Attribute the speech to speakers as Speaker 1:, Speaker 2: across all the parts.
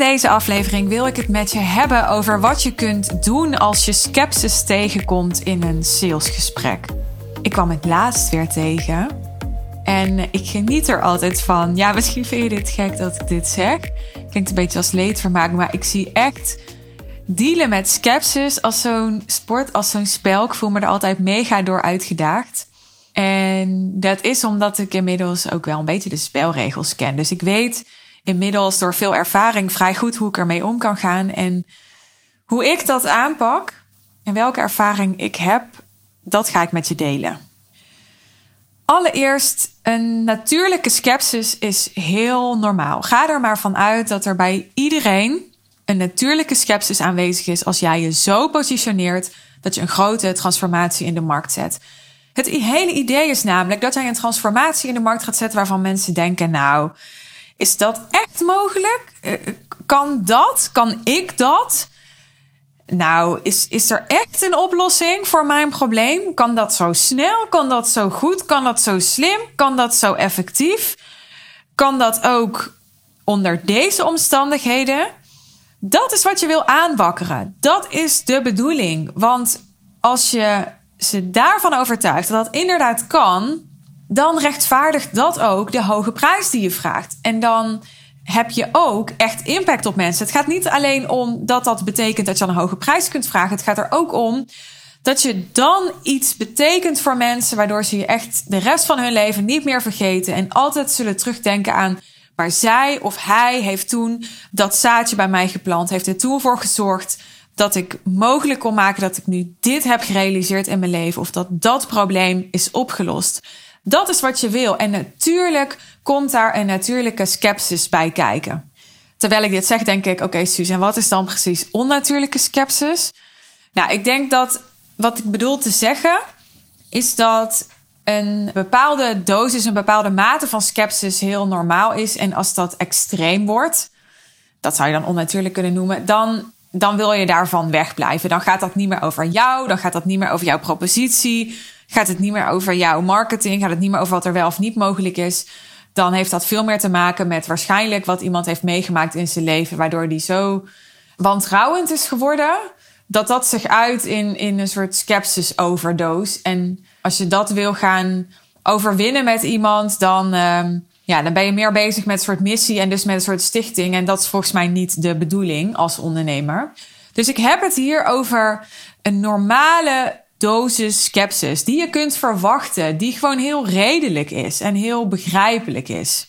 Speaker 1: deze aflevering wil ik het met je hebben over wat je kunt doen als je sceptisch tegenkomt in een salesgesprek. Ik kwam het laatst weer tegen en ik geniet er altijd van. Ja, misschien vind je dit gek dat ik dit zeg. Klinkt een beetje als leedvermaak, maar ik zie echt dealen met skepsis als zo'n sport, als zo'n spel. Ik voel me er altijd mega door uitgedaagd. En dat is omdat ik inmiddels ook wel een beetje de spelregels ken. Dus ik weet inmiddels door veel ervaring vrij goed hoe ik ermee om kan gaan. En hoe ik dat aanpak en welke ervaring ik heb, dat ga ik met je delen. Allereerst, een natuurlijke skepsis is heel normaal. Ga er maar van uit dat er bij iedereen een natuurlijke skepsis aanwezig is als jij je zo positioneert dat je een grote transformatie in de markt zet. Het hele idee is namelijk dat jij een transformatie in de markt gaat zetten waarvan mensen denken: Nou, is dat echt mogelijk? Eh, kan dat? Kan ik dat? Nou, is, is er echt een oplossing voor mijn probleem? Kan dat zo snel? Kan dat zo goed? Kan dat zo slim? Kan dat zo effectief? Kan dat ook onder deze omstandigheden? Dat is wat je wil aanwakkeren. Dat is de bedoeling. Want als je ze daarvan overtuigt dat dat inderdaad kan, dan rechtvaardigt dat ook de hoge prijs die je vraagt. En dan heb je ook echt impact op mensen. Het gaat niet alleen om dat dat betekent dat je een hoge prijs kunt vragen. Het gaat er ook om dat je dan iets betekent voor mensen, waardoor ze je echt de rest van hun leven niet meer vergeten en altijd zullen terugdenken aan waar zij of hij heeft toen dat zaadje bij mij geplant, heeft er toen voor gezorgd dat ik mogelijk kon maken dat ik nu dit heb gerealiseerd in mijn leven of dat dat probleem is opgelost. Dat is wat je wil. En natuurlijk komt daar een natuurlijke skepsis bij kijken. Terwijl ik dit zeg, denk ik: oké, okay, Susan, wat is dan precies onnatuurlijke skepsis? Nou, ik denk dat wat ik bedoel te zeggen is dat een bepaalde dosis, een bepaalde mate van skepsis heel normaal is. En als dat extreem wordt, dat zou je dan onnatuurlijk kunnen noemen, dan, dan wil je daarvan wegblijven. Dan gaat dat niet meer over jou, dan gaat dat niet meer over jouw propositie gaat het niet meer over jouw marketing, gaat het niet meer over wat er wel of niet mogelijk is. Dan heeft dat veel meer te maken met waarschijnlijk wat iemand heeft meegemaakt in zijn leven, waardoor die zo wantrouwend is geworden. Dat dat zich uit in, in een soort skepsis overdose. En als je dat wil gaan overwinnen met iemand, dan, uh, ja, dan ben je meer bezig met een soort missie en dus met een soort stichting. En dat is volgens mij niet de bedoeling als ondernemer. Dus ik heb het hier over een normale dosis skepsis die je kunt verwachten, die gewoon heel redelijk is en heel begrijpelijk is.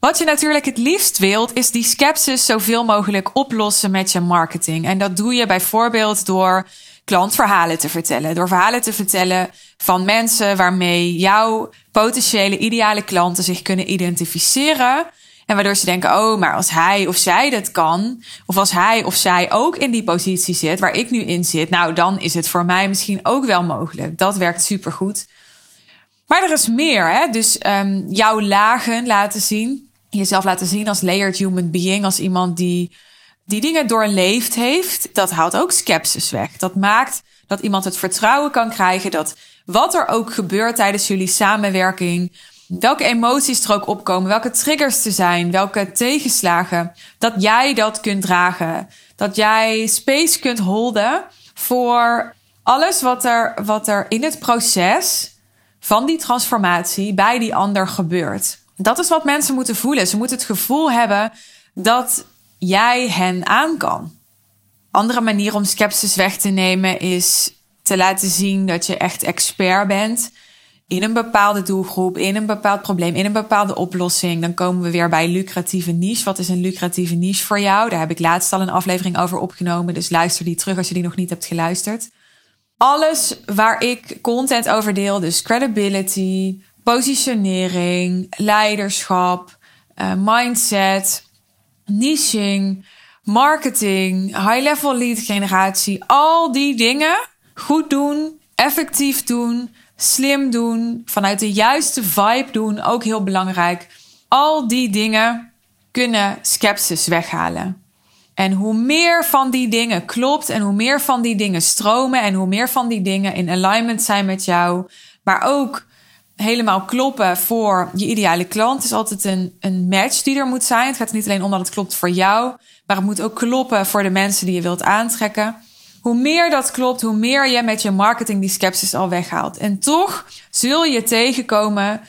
Speaker 1: Wat je natuurlijk het liefst wilt, is die skepsis zoveel mogelijk oplossen met je marketing. En dat doe je bijvoorbeeld door klantverhalen te vertellen. Door verhalen te vertellen van mensen waarmee jouw potentiële ideale klanten zich kunnen identificeren. En waardoor ze denken, oh, maar als hij of zij dat kan, of als hij of zij ook in die positie zit waar ik nu in zit, nou, dan is het voor mij misschien ook wel mogelijk. Dat werkt supergoed. Maar er is meer, hè? Dus um, jouw lagen laten zien, jezelf laten zien als layered human being, als iemand die die dingen doorleefd heeft, dat haalt ook skepsis weg. Dat maakt dat iemand het vertrouwen kan krijgen dat wat er ook gebeurt tijdens jullie samenwerking, welke emoties er ook opkomen, welke triggers er zijn, welke tegenslagen, dat jij dat kunt dragen. Dat jij space kunt holden voor alles wat er, wat er in het proces van die transformatie bij die ander gebeurt. Dat is wat mensen moeten voelen. Ze moeten het gevoel hebben dat jij hen aan kan. Andere manier om sceptisch weg te nemen is te laten zien dat je echt expert bent in een bepaalde doelgroep, in een bepaald probleem, in een bepaalde oplossing. Dan komen we weer bij lucratieve niche. Wat is een lucratieve niche voor jou? Daar heb ik laatst al een aflevering over opgenomen. Dus luister die terug als je die nog niet hebt geluisterd. Alles waar ik content over deel, dus credibility, positionering, leiderschap, uh, mindset, niching, marketing, high-level lead generatie, al die dingen goed doen, effectief doen, slim doen, vanuit de juiste vibe doen, ook heel belangrijk. Al die dingen kunnen skepsis weghalen. En hoe meer van die dingen klopt en hoe meer van die dingen stromen en hoe meer van die dingen in alignment zijn met jou, maar ook helemaal kloppen voor je ideale klant. Is altijd een, een match die er moet zijn. Het gaat niet alleen om dat het klopt voor jou, maar het moet ook kloppen voor de mensen die je wilt aantrekken. Hoe meer dat klopt, hoe meer je met je marketing die sceptisch al weghaalt. En toch zul je tegenkomen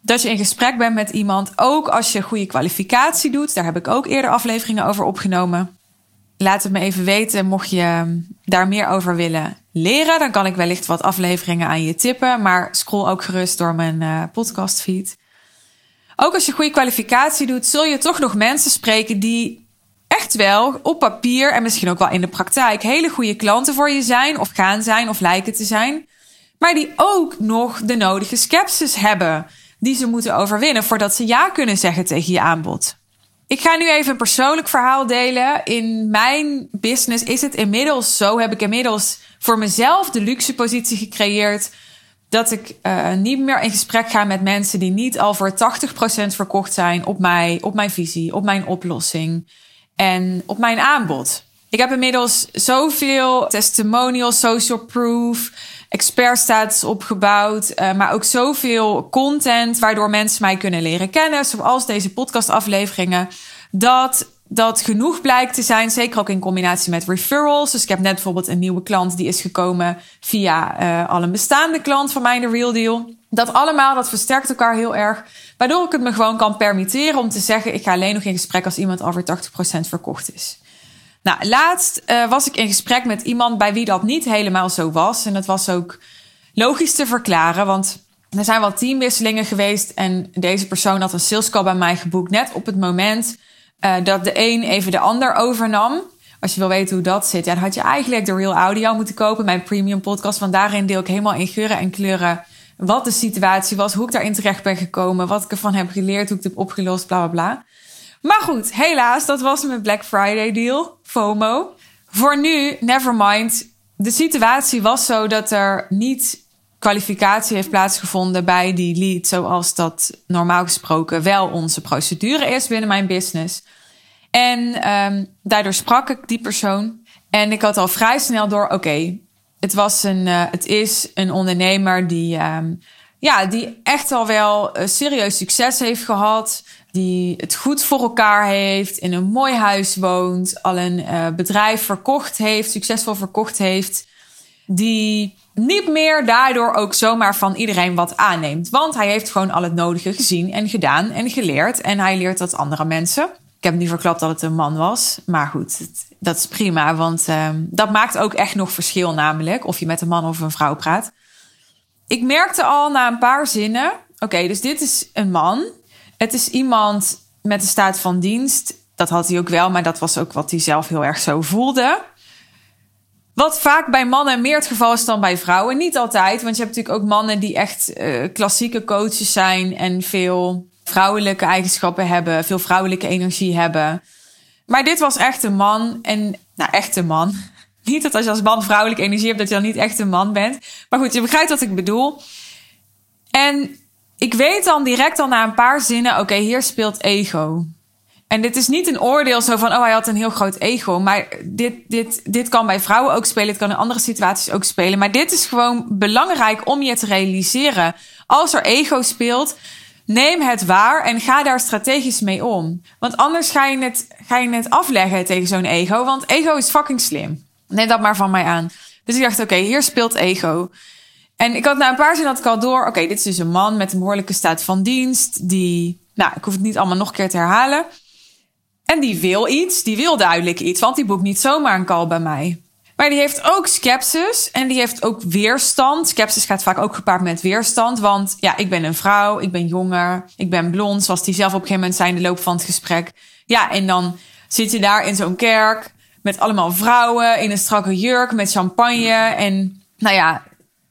Speaker 1: dat je in gesprek bent met iemand, ook als je goede kwalificatie doet. Daar heb ik ook eerder afleveringen over opgenomen. Laat het me even weten, mocht je daar meer over willen leren. Dan kan ik wellicht wat afleveringen aan je tippen. Maar scroll ook gerust door mijn uh, podcastfeed. Ook als je goede kwalificatie doet, zul je toch nog mensen spreken die wel op papier en misschien ook wel in de praktijk hele goede klanten voor je zijn, of gaan zijn, of lijken te zijn. Maar die ook nog de nodige skepsis hebben die ze moeten overwinnen voordat ze ja kunnen zeggen tegen je aanbod. Ik ga nu even een persoonlijk verhaal delen. In mijn business is het inmiddels zo, heb ik inmiddels voor mezelf de luxe positie gecreëerd dat ik uh, niet meer in gesprek ga met mensen die niet al voor 80% verkocht zijn op, mij, op mijn visie, op mijn oplossing en op mijn aanbod. Ik heb inmiddels zoveel testimonials, social proof, expertstatus opgebouwd, uh, maar ook zoveel content waardoor mensen mij kunnen leren kennen, zoals deze podcastafleveringen, dat dat genoeg blijkt te zijn, zeker ook in combinatie met referrals. Dus ik heb net bijvoorbeeld een nieuwe klant die is gekomen via uh, al een bestaande klant van mij, de Real Deal. Dat allemaal, dat versterkt elkaar heel erg. Waardoor ik het me gewoon kan permitteren om te zeggen: ik ga alleen nog in gesprek als iemand over 80% verkocht is. Nou, laatst uh, was ik in gesprek met iemand bij wie dat niet helemaal zo was. En dat was ook logisch te verklaren, want er zijn wel teamwisselingen geweest. En deze persoon had een sales call bij mij geboekt, net op het moment uh, dat de een even de ander overnam. Als je wil weten hoe dat zit, ja, dan had je eigenlijk de Real Audio moeten kopen, mijn premium podcast. Want daarin deel ik helemaal in geuren en kleuren wat de situatie was, hoe ik daarin terecht ben gekomen, wat ik ervan heb geleerd, hoe ik het heb opgelost, bla bla bla. Maar goed, helaas, dat was mijn Black Friday deal, FOMO. Voor nu, never mind. De situatie was zo dat er niet kwalificatie heeft plaatsgevonden bij die lead, zoals dat normaal gesproken wel onze procedure is binnen mijn business. En um, daardoor sprak ik die persoon. En ik had al vrij snel door, oké, het was een, uh, het is een ondernemer die, um, ja, die echt al wel uh, serieus succes heeft gehad. Die het goed voor elkaar heeft, in een mooi huis woont, al een uh, bedrijf verkocht heeft, succesvol verkocht heeft. Die niet meer daardoor ook zomaar van iedereen wat aanneemt. Want hij heeft gewoon al het nodige gezien en gedaan en geleerd. En hij leert dat andere mensen. Ik heb niet verklapt dat het een man was. Maar goed, dat is prima. Want uh, dat maakt ook echt nog verschil namelijk. Of je met een man of een vrouw praat. Ik merkte al na een paar zinnen. Oké, dus dit is een man. Het is iemand met een staat van dienst. Dat had hij ook wel, maar dat was ook wat hij zelf heel erg zo voelde. Wat vaak bij mannen meer het geval is dan bij vrouwen. Niet altijd, want je hebt natuurlijk ook mannen die echt uh, klassieke coaches zijn en veel vrouwelijke eigenschappen hebben, veel vrouwelijke energie hebben. Maar dit was echt een man en, nou, echt een man. Niet dat als je als man vrouwelijke energie hebt, dat je dan niet echt een man bent. Maar goed, je begrijpt wat ik bedoel. En ik weet dan direct al na een paar zinnen, oké, hier speelt ego. En dit is niet een oordeel zo van, oh, hij had een heel groot ego. Maar dit, dit, dit kan bij vrouwen ook spelen. Het kan in andere situaties ook spelen. Maar dit is gewoon belangrijk om je te realiseren. Als er ego speelt, neem het waar en ga daar strategisch mee om. Want anders ga je het, ga je het afleggen tegen zo'n ego. Want ego is fucking slim. Neem dat maar van mij aan. Dus ik dacht, oké, hier speelt ego. En ik had na een paar zinnen had ik al door. Oké, dit is dus een man met een behoorlijke staat van dienst. Die, nou, ik hoef het niet allemaal nog een keer te herhalen. En die wil iets, die wil duidelijk iets, want die boekt niet zomaar een call bij mij. Maar die heeft ook skepsis en die heeft ook weerstand. Skepsis gaat vaak ook gepaard met weerstand. Want ja, ik ben een vrouw, ik ben jonger, ik ben blond, zoals die zelf op een gegeven moment zei in de loop van het gesprek. Ja, en dan zit je daar in zo'n kerk met allemaal vrouwen in een strakke jurk met champagne. En nou ja,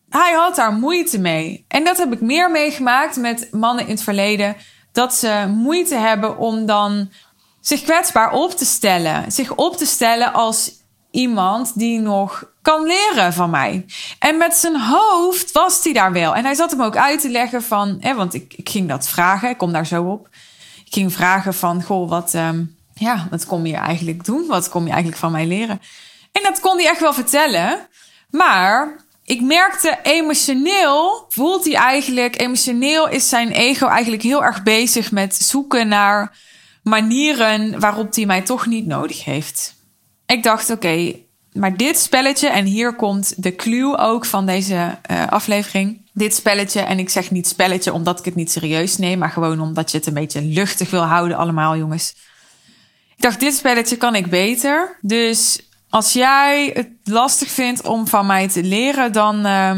Speaker 1: hij had daar moeite mee. En dat heb ik meer meegemaakt met mannen in het verleden. Dat ze moeite hebben om dan zich kwetsbaar op te stellen. Zich op te stellen als iemand die nog kan leren van mij. En met zijn hoofd was hij daar wel. En hij zat hem ook uit te leggen van, hè, want ik, ik ging dat vragen, ik kom daar zo op. Ik ging vragen van, goh, wat, um, ja, wat kom je eigenlijk doen? Wat kom je eigenlijk van mij leren? En dat kon hij echt wel vertellen. Maar ik merkte emotioneel, voelt hij eigenlijk, emotioneel is zijn ego eigenlijk heel erg bezig met zoeken naar manieren waarop hij mij toch niet nodig heeft. Ik dacht, oké, maar dit spelletje, en hier komt de clue ook van deze uh, aflevering. Dit spelletje, en ik zeg niet spelletje omdat ik het niet serieus neem, maar gewoon omdat je het een beetje luchtig wil houden, allemaal jongens. Ik dacht, dit spelletje kan ik beter. Dus als jij het lastig vindt om van mij te leren, dan, uh,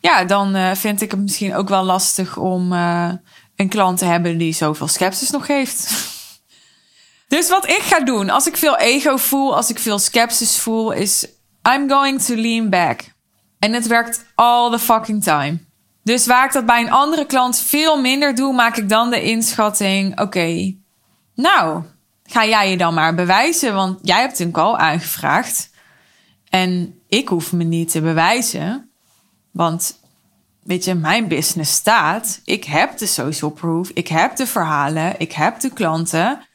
Speaker 1: ja, dan uh, vind ik het misschien ook wel lastig om uh, een klant te hebben die zoveel sceptisch nog heeft. dus wat ik ga doen als ik veel ego voel, als ik veel sceptisch voel, is I'm going to lean back. En het werkt all the fucking time. Dus waar ik dat bij een andere klant veel minder doe, maak ik dan de inschatting: oké, nou, ga jij je dan maar bewijzen, want jij hebt een call aangevraagd. En ik hoef me niet te bewijzen, want weet je, mijn business staat. Ik heb de social proof, ik heb de verhalen, ik heb de klanten,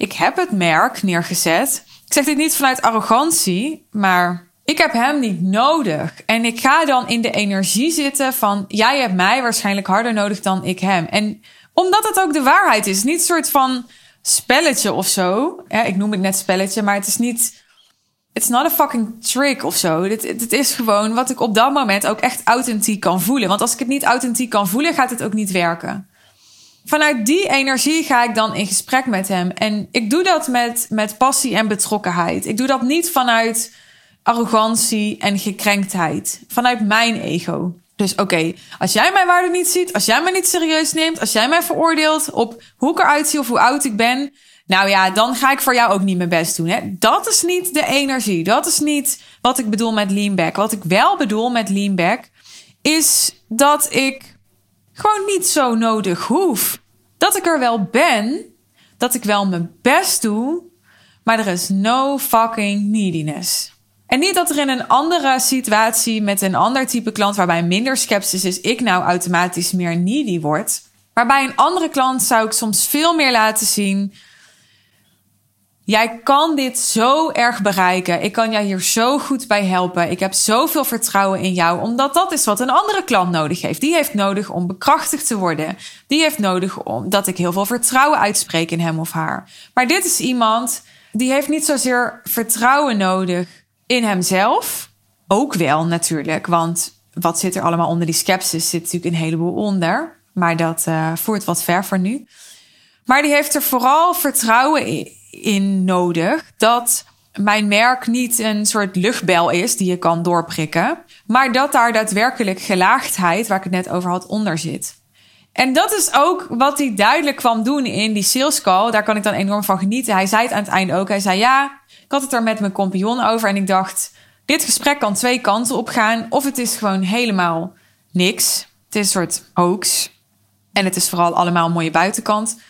Speaker 1: ik heb het merk neergezet. Ik zeg dit niet vanuit arrogantie, maar ik heb hem niet nodig. En ik ga dan in de energie zitten van jij hebt mij waarschijnlijk harder nodig dan ik hem. En omdat het ook de waarheid is, niet een soort van spelletje of zo. Ik noem het net spelletje, maar het is niet. It's not a fucking trick of zo. Dit, dit is gewoon wat ik op dat moment ook echt authentiek kan voelen. Want als ik het niet authentiek kan voelen, gaat het ook niet werken. Vanuit die energie ga ik dan in gesprek met hem. En ik doe dat met, met passie en betrokkenheid. Ik doe dat niet vanuit arrogantie en gekrenktheid. Vanuit mijn ego. Dus oké, als jij mijn waarde niet ziet, als jij mij niet serieus neemt, als jij mij veroordeelt op hoe ik eruit zie of hoe oud ik ben, nou ja, dan ga ik voor jou ook niet mijn best doen. Hè? Dat is niet de energie. Dat is niet wat ik bedoel met leanback. Wat ik wel bedoel met leanback is dat ik gewoon niet zo nodig hoef. Dat ik er wel ben, dat ik wel mijn best doe, maar er is no fucking neediness. En niet dat er in een andere situatie met een ander type klant waarbij minder sceptisch is, ik nou automatisch meer needy word. Maar bij een andere klant zou ik soms veel meer laten zien. Jij kan dit zo erg bereiken. Ik kan jou hier zo goed bij helpen. Ik heb zoveel vertrouwen in jou, omdat dat is wat een andere klant nodig heeft. Die heeft nodig om bekrachtigd te worden. Die heeft nodig om dat ik heel veel vertrouwen uitspreek in hem of haar. Maar dit is iemand die heeft niet zozeer vertrouwen nodig in hemzelf ook wel natuurlijk. Want wat zit er allemaal onder die skepsis? Zit natuurlijk een heleboel onder. Maar dat uh, voert wat ver voor nu. Maar die heeft er vooral vertrouwen in nodig dat mijn merk niet een soort luchtbel is die je kan doorprikken. Maar dat daar daadwerkelijk gelaagdheid, waar ik het net over had, onder zit. En dat is ook wat hij duidelijk kwam doen in die sales call. Daar kan ik dan enorm van genieten. Hij zei het aan het einde ook. Hij zei: Ja, ik had het er met mijn compagnon over en ik dacht, dit gesprek kan twee kanten op gaan. Of het is gewoon helemaal niks. Het is een soort hoax. En het is vooral allemaal mooie buitenkant.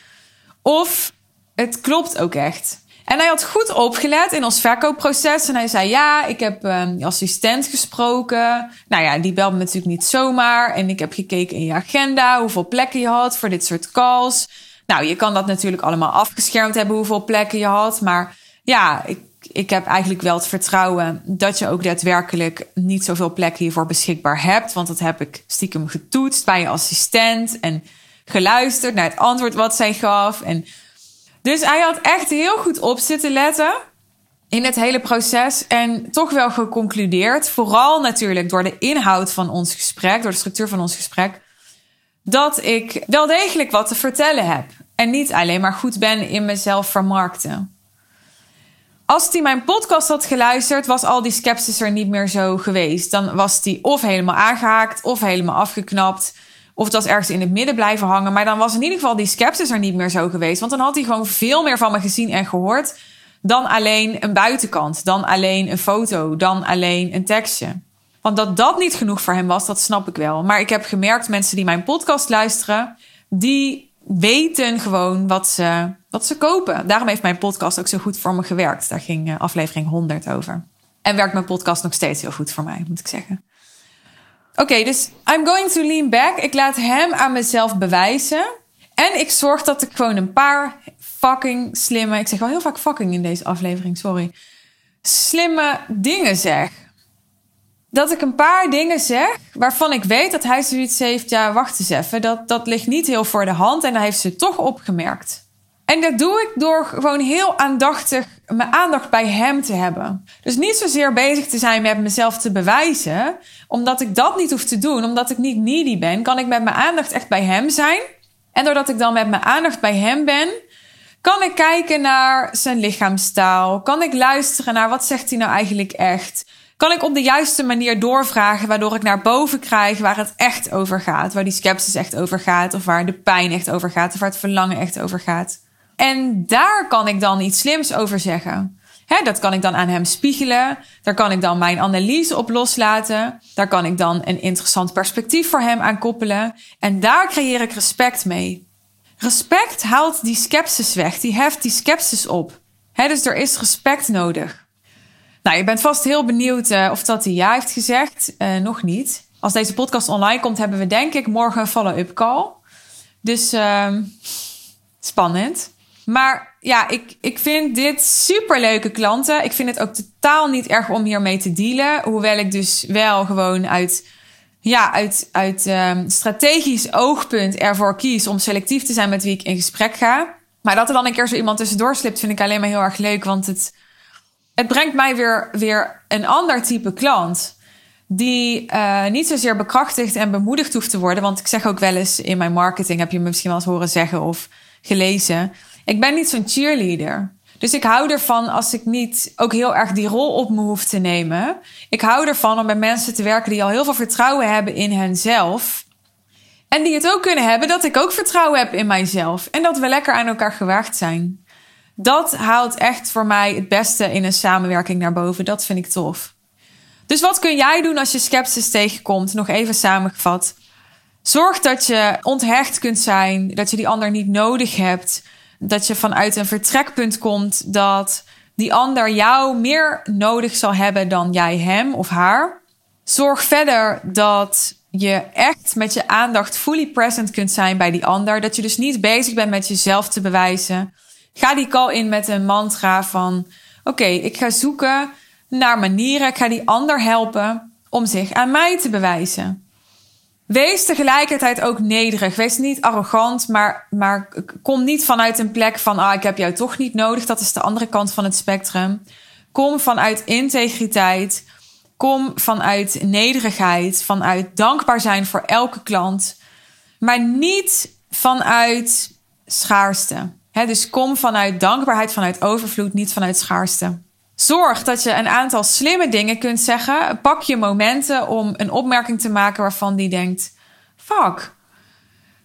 Speaker 1: Of het klopt ook echt. En hij had goed opgelet in ons verkoopproces. En hij zei: Ja, ik heb je assistent gesproken. Nou ja, die belt me natuurlijk niet zomaar. En ik heb gekeken in je agenda hoeveel plekken je had voor dit soort calls. Nou, je kan dat natuurlijk allemaal afgeschermd hebben hoeveel plekken je had. Maar ja, ik ik heb eigenlijk wel het vertrouwen dat je ook daadwerkelijk niet zoveel plekken hiervoor beschikbaar hebt. Want dat heb ik stiekem getoetst bij je assistent en geluisterd naar het antwoord wat zij gaf. En dus hij had echt heel goed op zitten letten in het hele proces en toch wel geconcludeerd, vooral natuurlijk door de inhoud van ons gesprek, door de structuur van ons gesprek, dat ik wel degelijk wat te vertellen heb en niet alleen maar goed ben in mezelf vermarkten. Als hij mijn podcast had geluisterd, was al die sceptisch er niet meer zo geweest. Dan was die of helemaal aangehaakt, of helemaal afgeknapt. Of was ergens in het midden blijven hangen. Maar dan was in ieder geval die sceptisch er niet meer zo geweest. Want dan had hij gewoon veel meer van me gezien en gehoord. Dan alleen een buitenkant. Dan alleen een foto. Dan alleen een tekstje. Want dat dat niet genoeg voor hem was, dat snap ik wel. Maar ik heb gemerkt, mensen die mijn podcast luisteren, die weten gewoon wat ze, wat ze kopen. Daarom heeft mijn podcast ook zo goed voor me gewerkt. Daar ging uh, aflevering 100 over. En werkt mijn podcast nog steeds heel goed voor mij, moet ik zeggen. Oké, dus I'm going to lean back. Ik laat hem aan mezelf bewijzen. En ik zorg dat ik gewoon een paar fucking slimme... Ik zeg wel heel vaak fucking in deze aflevering, sorry. Slimme dingen zeg. dat ik een paar dingen zeg waarvan ik weet dat hij zoiets heeft. Ja, wacht eens even. Dat, dat ligt niet heel voor de hand en dat heeft ze toch opgemerkt. En dat doe ik door gewoon heel aandachtig mijn aandacht bij hem te hebben. Dus niet zozeer bezig te zijn met mezelf te bewijzen. Omdat ik dat niet hoef te doen, omdat ik niet needy ben, kan ik met mijn aandacht echt bij hem zijn. En doordat ik dan met mijn aandacht bij hem ben, kan ik kijken naar zijn lichaamstaal. Kan ik luisteren naar wat zegt hij nou eigenlijk echt. Kan ik op de juiste manier doorvragen, waardoor ik naar boven krijg waar het echt over gaat. Waar die sceptisch echt over gaat, of waar de pijn echt over gaat, of waar het verlangen echt over gaat. En daar kan ik dan iets slims over zeggen. dat kan ik dan aan hem spiegelen. Daar kan ik dan mijn analyse op loslaten. Daar kan ik dan een interessant perspectief voor hem aan koppelen. En daar creëer ik respect mee. Respect haalt die sceptisch weg. Die heft die sceptisch op. dus er is respect nodig. Nou, je bent vast heel benieuwd uh, of dat hij ja heeft gezegd. Uh, nog niet. Als deze podcast online komt, hebben we denk ik morgen een follow-up call. Dus uh, spannend. Maar ja, ik, ik vind dit super leuke klanten. Ik vind het ook totaal niet erg om hiermee te dealen. Hoewel ik dus wel gewoon uit, ja, uit, uit um, strategisch oogpunt ervoor kies om selectief te zijn met wie ik in gesprek ga. Maar dat er dan een keer zo iemand tussendoor slipt, vind ik alleen maar heel erg leuk. Want het, het brengt mij weer, weer een ander type klant. Die uh, niet zozeer bekrachtigd en bemoedigd hoeft te worden. Want ik zeg ook wel eens in mijn marketing, heb je me misschien wel eens horen zeggen of gelezen ik ben niet zo'n cheerleader. Dus ik hou ervan als ik niet ook heel erg die rol op me hoef te nemen. Ik hou ervan om met mensen te werken die al heel veel vertrouwen hebben in henzelf. En die het ook kunnen hebben dat ik ook vertrouwen heb in mijzelf. En dat we lekker aan elkaar gewaagd zijn. Dat haalt echt voor mij het beste in een samenwerking naar boven. Dat vind ik tof. Dus wat kun jij doen als je sceptisch tegenkomt? Nog even samengevat. Zorg dat je onthecht kunt zijn, dat je die ander niet nodig hebt dat je vanuit een vertrekpunt komt dat die ander jou meer nodig zal hebben dan jij hem of haar. Zorg verder dat je echt met je aandacht fully present kunt zijn bij die ander. Dat je dus niet bezig bent met jezelf te bewijzen. Ga die call in met een mantra van: Oké, ik ga zoeken naar manieren. Ik ga die ander helpen om zich aan mij te bewijzen. Wees tegelijkertijd ook nederig. Wees niet arrogant, maar, maar kom niet vanuit een plek van: ah, ik heb jou toch niet nodig. Dat is de andere kant van het spectrum. Kom vanuit integriteit. Kom vanuit nederigheid. Vanuit dankbaar zijn voor elke klant. Maar niet vanuit schaarste. dus kom vanuit dankbaarheid, vanuit overvloed, niet vanuit schaarste. Zorg dat je een aantal slimme dingen kunt zeggen. Pak je momenten om een opmerking te maken waarvan die denkt: fuck.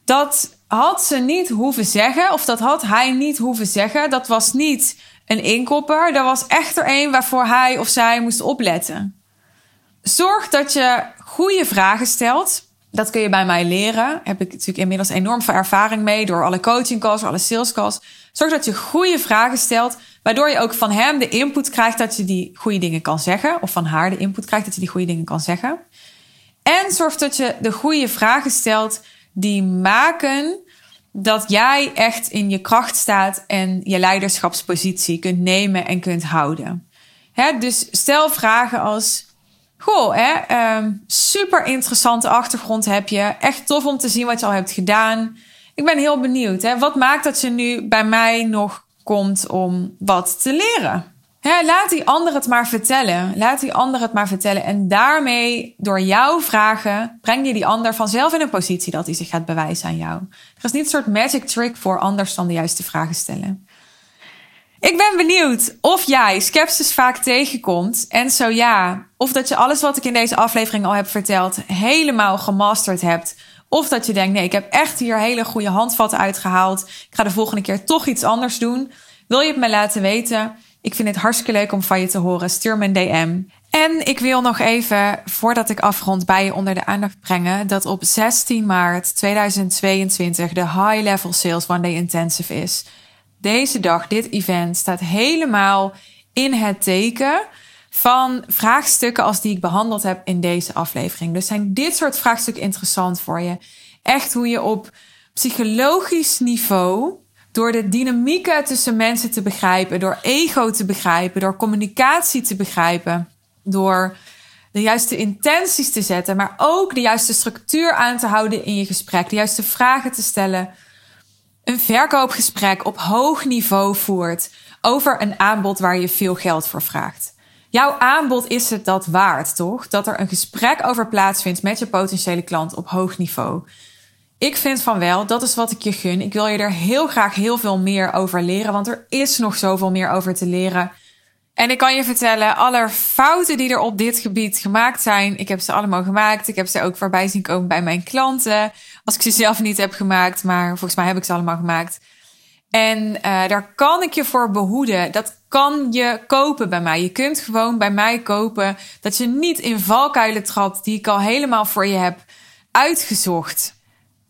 Speaker 1: Dat had ze niet hoeven zeggen, of dat had hij niet hoeven zeggen. Dat was niet een inkopper. Dat was echt er een waarvoor hij of zij moest opletten. Zorg dat je goede vragen stelt. Dat kun je bij mij leren. Heb ik natuurlijk inmiddels enorm veel ervaring mee door alle coaching calls, alle sales calls. Zorg dat je goede vragen stelt, waardoor je ook van hem de input krijgt dat je die goede dingen kan zeggen. Of van haar de input krijgt dat je die goede dingen kan zeggen. En zorg dat je de goede vragen stelt die maken dat jij echt in je kracht staat en je leiderschapspositie kunt nemen en kunt houden. dus stel vragen als: Goh, ehm, super interessante achtergrond heb je. Echt tof om te zien wat je al hebt gedaan. Ik ben heel benieuwd. Hè? Wat maakt dat je nu bij mij nog komt om wat te leren? laat die ander het maar vertellen. Laat die ander het maar vertellen. En daarmee, door jouw vragen, breng je die ander vanzelf in een positie dat hij zich gaat bewijzen aan jou. Er is niet een soort magic trick voor anders dan de juiste vragen stellen. Ik ben benieuwd of jij sceptisch vaak tegenkomt. En zo ja, of dat je alles wat ik in deze aflevering al heb verteld helemaal gemasterd hebt. Of dat je denkt, nee, ik heb echt hier hele goede handvatten uitgehaald. Ik ga de volgende keer toch iets anders doen. Wil je het me laten weten? Ik vind het hartstikke leuk om van je te horen. Stuur me een DM. En ik wil nog even, voordat ik afrond, bij je onder de aandacht brengen dat op 16 maart 2022 de High Level Sales One Day Intensive is. Deze dag, dit event, staat helemaal in het teken van vraagstukken als die ik behandeld heb in deze aflevering. Dus zijn dit soort vraagstukken interessant voor je? Echt hoe je op psychologisch niveau door de dynamieken tussen mensen te begrijpen, door ego te begrijpen, door communicatie te begrijpen, door de juiste intenties te zetten, maar ook de juiste structuur aan te houden in je gesprek, de juiste vragen te stellen, een verkoopgesprek op hoog niveau voert over een aanbod waar je veel geld voor vraagt. Jouw aanbod is het dat waard, toch? Dat er een gesprek over plaatsvindt met je potentiële klant op hoog niveau. Ik vind van wel, dat is wat ik je gun. Ik wil je er heel graag heel veel meer over leren, want er is nog zoveel meer over te leren. En ik kan je vertellen, alle fouten die er op dit gebied gemaakt zijn, ik heb ze allemaal gemaakt. Ik heb ze ook voorbij zien komen bij mijn klanten. Als ik ze zelf niet heb gemaakt, maar volgens mij heb ik ze allemaal gemaakt. En uh, daar kan ik je voor behoeden. Dat kan je kopen bij mij. Je kunt gewoon bij mij kopen dat je niet in valkuilen trapt die ik al helemaal voor je heb uitgezocht.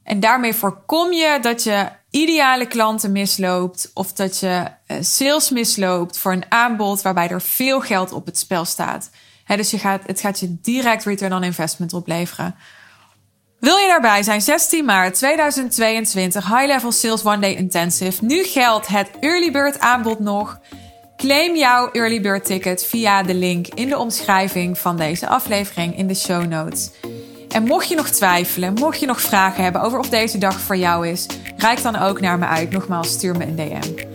Speaker 1: En daarmee voorkom je dat je ideale klanten misloopt of dat je uh, sales misloopt voor een aanbod waarbij er veel geld op het spel staat. Dus je gaat, het gaat je direct return on investment opleveren. Wil je daarbij zijn? 16 maart 2022 High Level Sales One Day Intensive. Nu geldt het Early Bird aanbod nog. Claim jouw Early Bird ticket via de link in de omschrijving van deze aflevering in de show notes. En mocht je nog twijfelen, mocht je nog vragen hebben over of deze dag voor jou is, reik dan ook naar me uit. Nogmaals, stuur me een DM.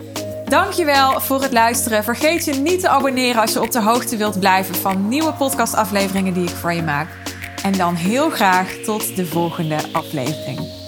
Speaker 1: Dankjewel voor het luisteren. Vergeet je niet te abonneren als je op de hoogte wilt blijven van nieuwe podcastafleveringen die ik voor je maak. En dan heel graag tot de volgende aflevering.